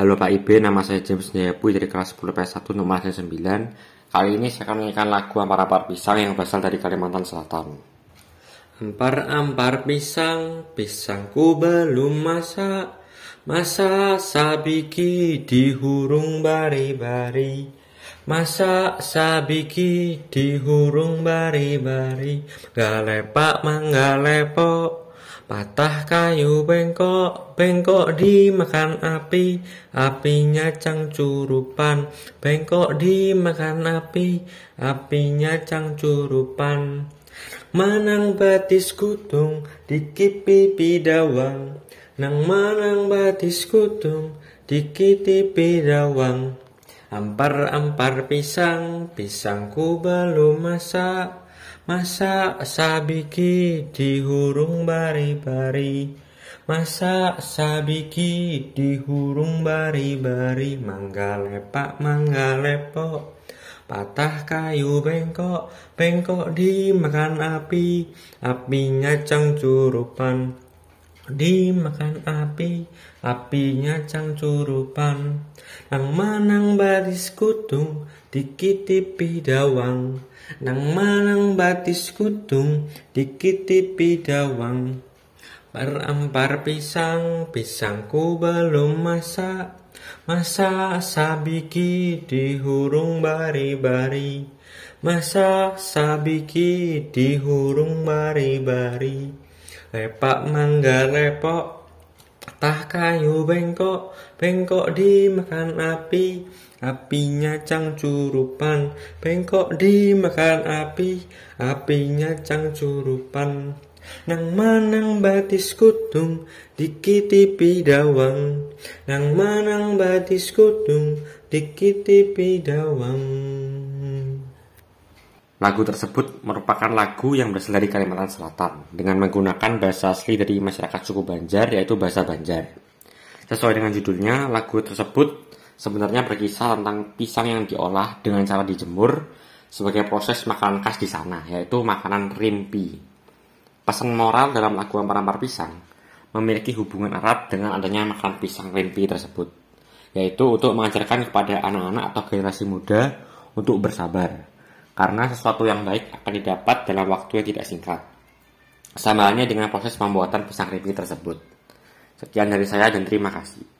Halo Pak Ibe, nama saya James Jayapu dari kelas 10 PS1 nomor 9. Kali ini saya akan menyanyikan lagu Ampar-Ampar Pisang yang berasal dari Kalimantan Selatan. Ampar-ampar pisang, pisangku belum masak. Masa sabiki dihurung bari-bari. Masa sabiki dihurung bari-bari. Galepak manggalepok. Patah kayu bengkok, bengkok dimakan api, apinya cangcurupan. Bengkok dimakan api, apinya cangcurupan. Manang batis kutung, dikit pipi dawang. Nang manang batis kutung, dikit pipi dawang. Ampar-ampar pisang, pisangku belum masak. Masa sabiki dihurung bari-bari? Masa sabiki dihurung bari-bari? Mangga lepak, mangga lepok. Patah kayu bengkok, bengkok dimakan api. Apinya cangcurupan Dimakan api, apinya cangcurupan Nang manang baris kutung, dikitipi dawang Nang manang batis kutung, dikitipi dawang. Berampar pisang, pisangku belum masak. Masa sabiki dihurung bari-bari. Masa sabiki dihurung bari-bari. Lepak mangga lepok, Tah kayu bengkok, bengkok dimakan api, apinya cangcurupan. Bengkok dimakan api, apinya cangcurupan. Nang manang batis kutung, dikitipi dawang. Nang manang batis kutung, dikitipi dawang. Lagu tersebut merupakan lagu yang berasal dari Kalimantan Selatan dengan menggunakan bahasa asli dari masyarakat suku Banjar yaitu bahasa Banjar. Sesuai dengan judulnya, lagu tersebut sebenarnya berkisah tentang pisang yang diolah dengan cara dijemur sebagai proses makanan khas di sana, yaitu makanan rimpi. Pesan moral dalam lagu Ampar-Ampar Pisang memiliki hubungan erat dengan adanya makan pisang rimpi tersebut, yaitu untuk mengajarkan kepada anak-anak atau generasi muda untuk bersabar karena sesuatu yang baik akan didapat dalam waktu yang tidak singkat. Sama halnya dengan proses pembuatan pisang keripik tersebut. Sekian dari saya dan terima kasih.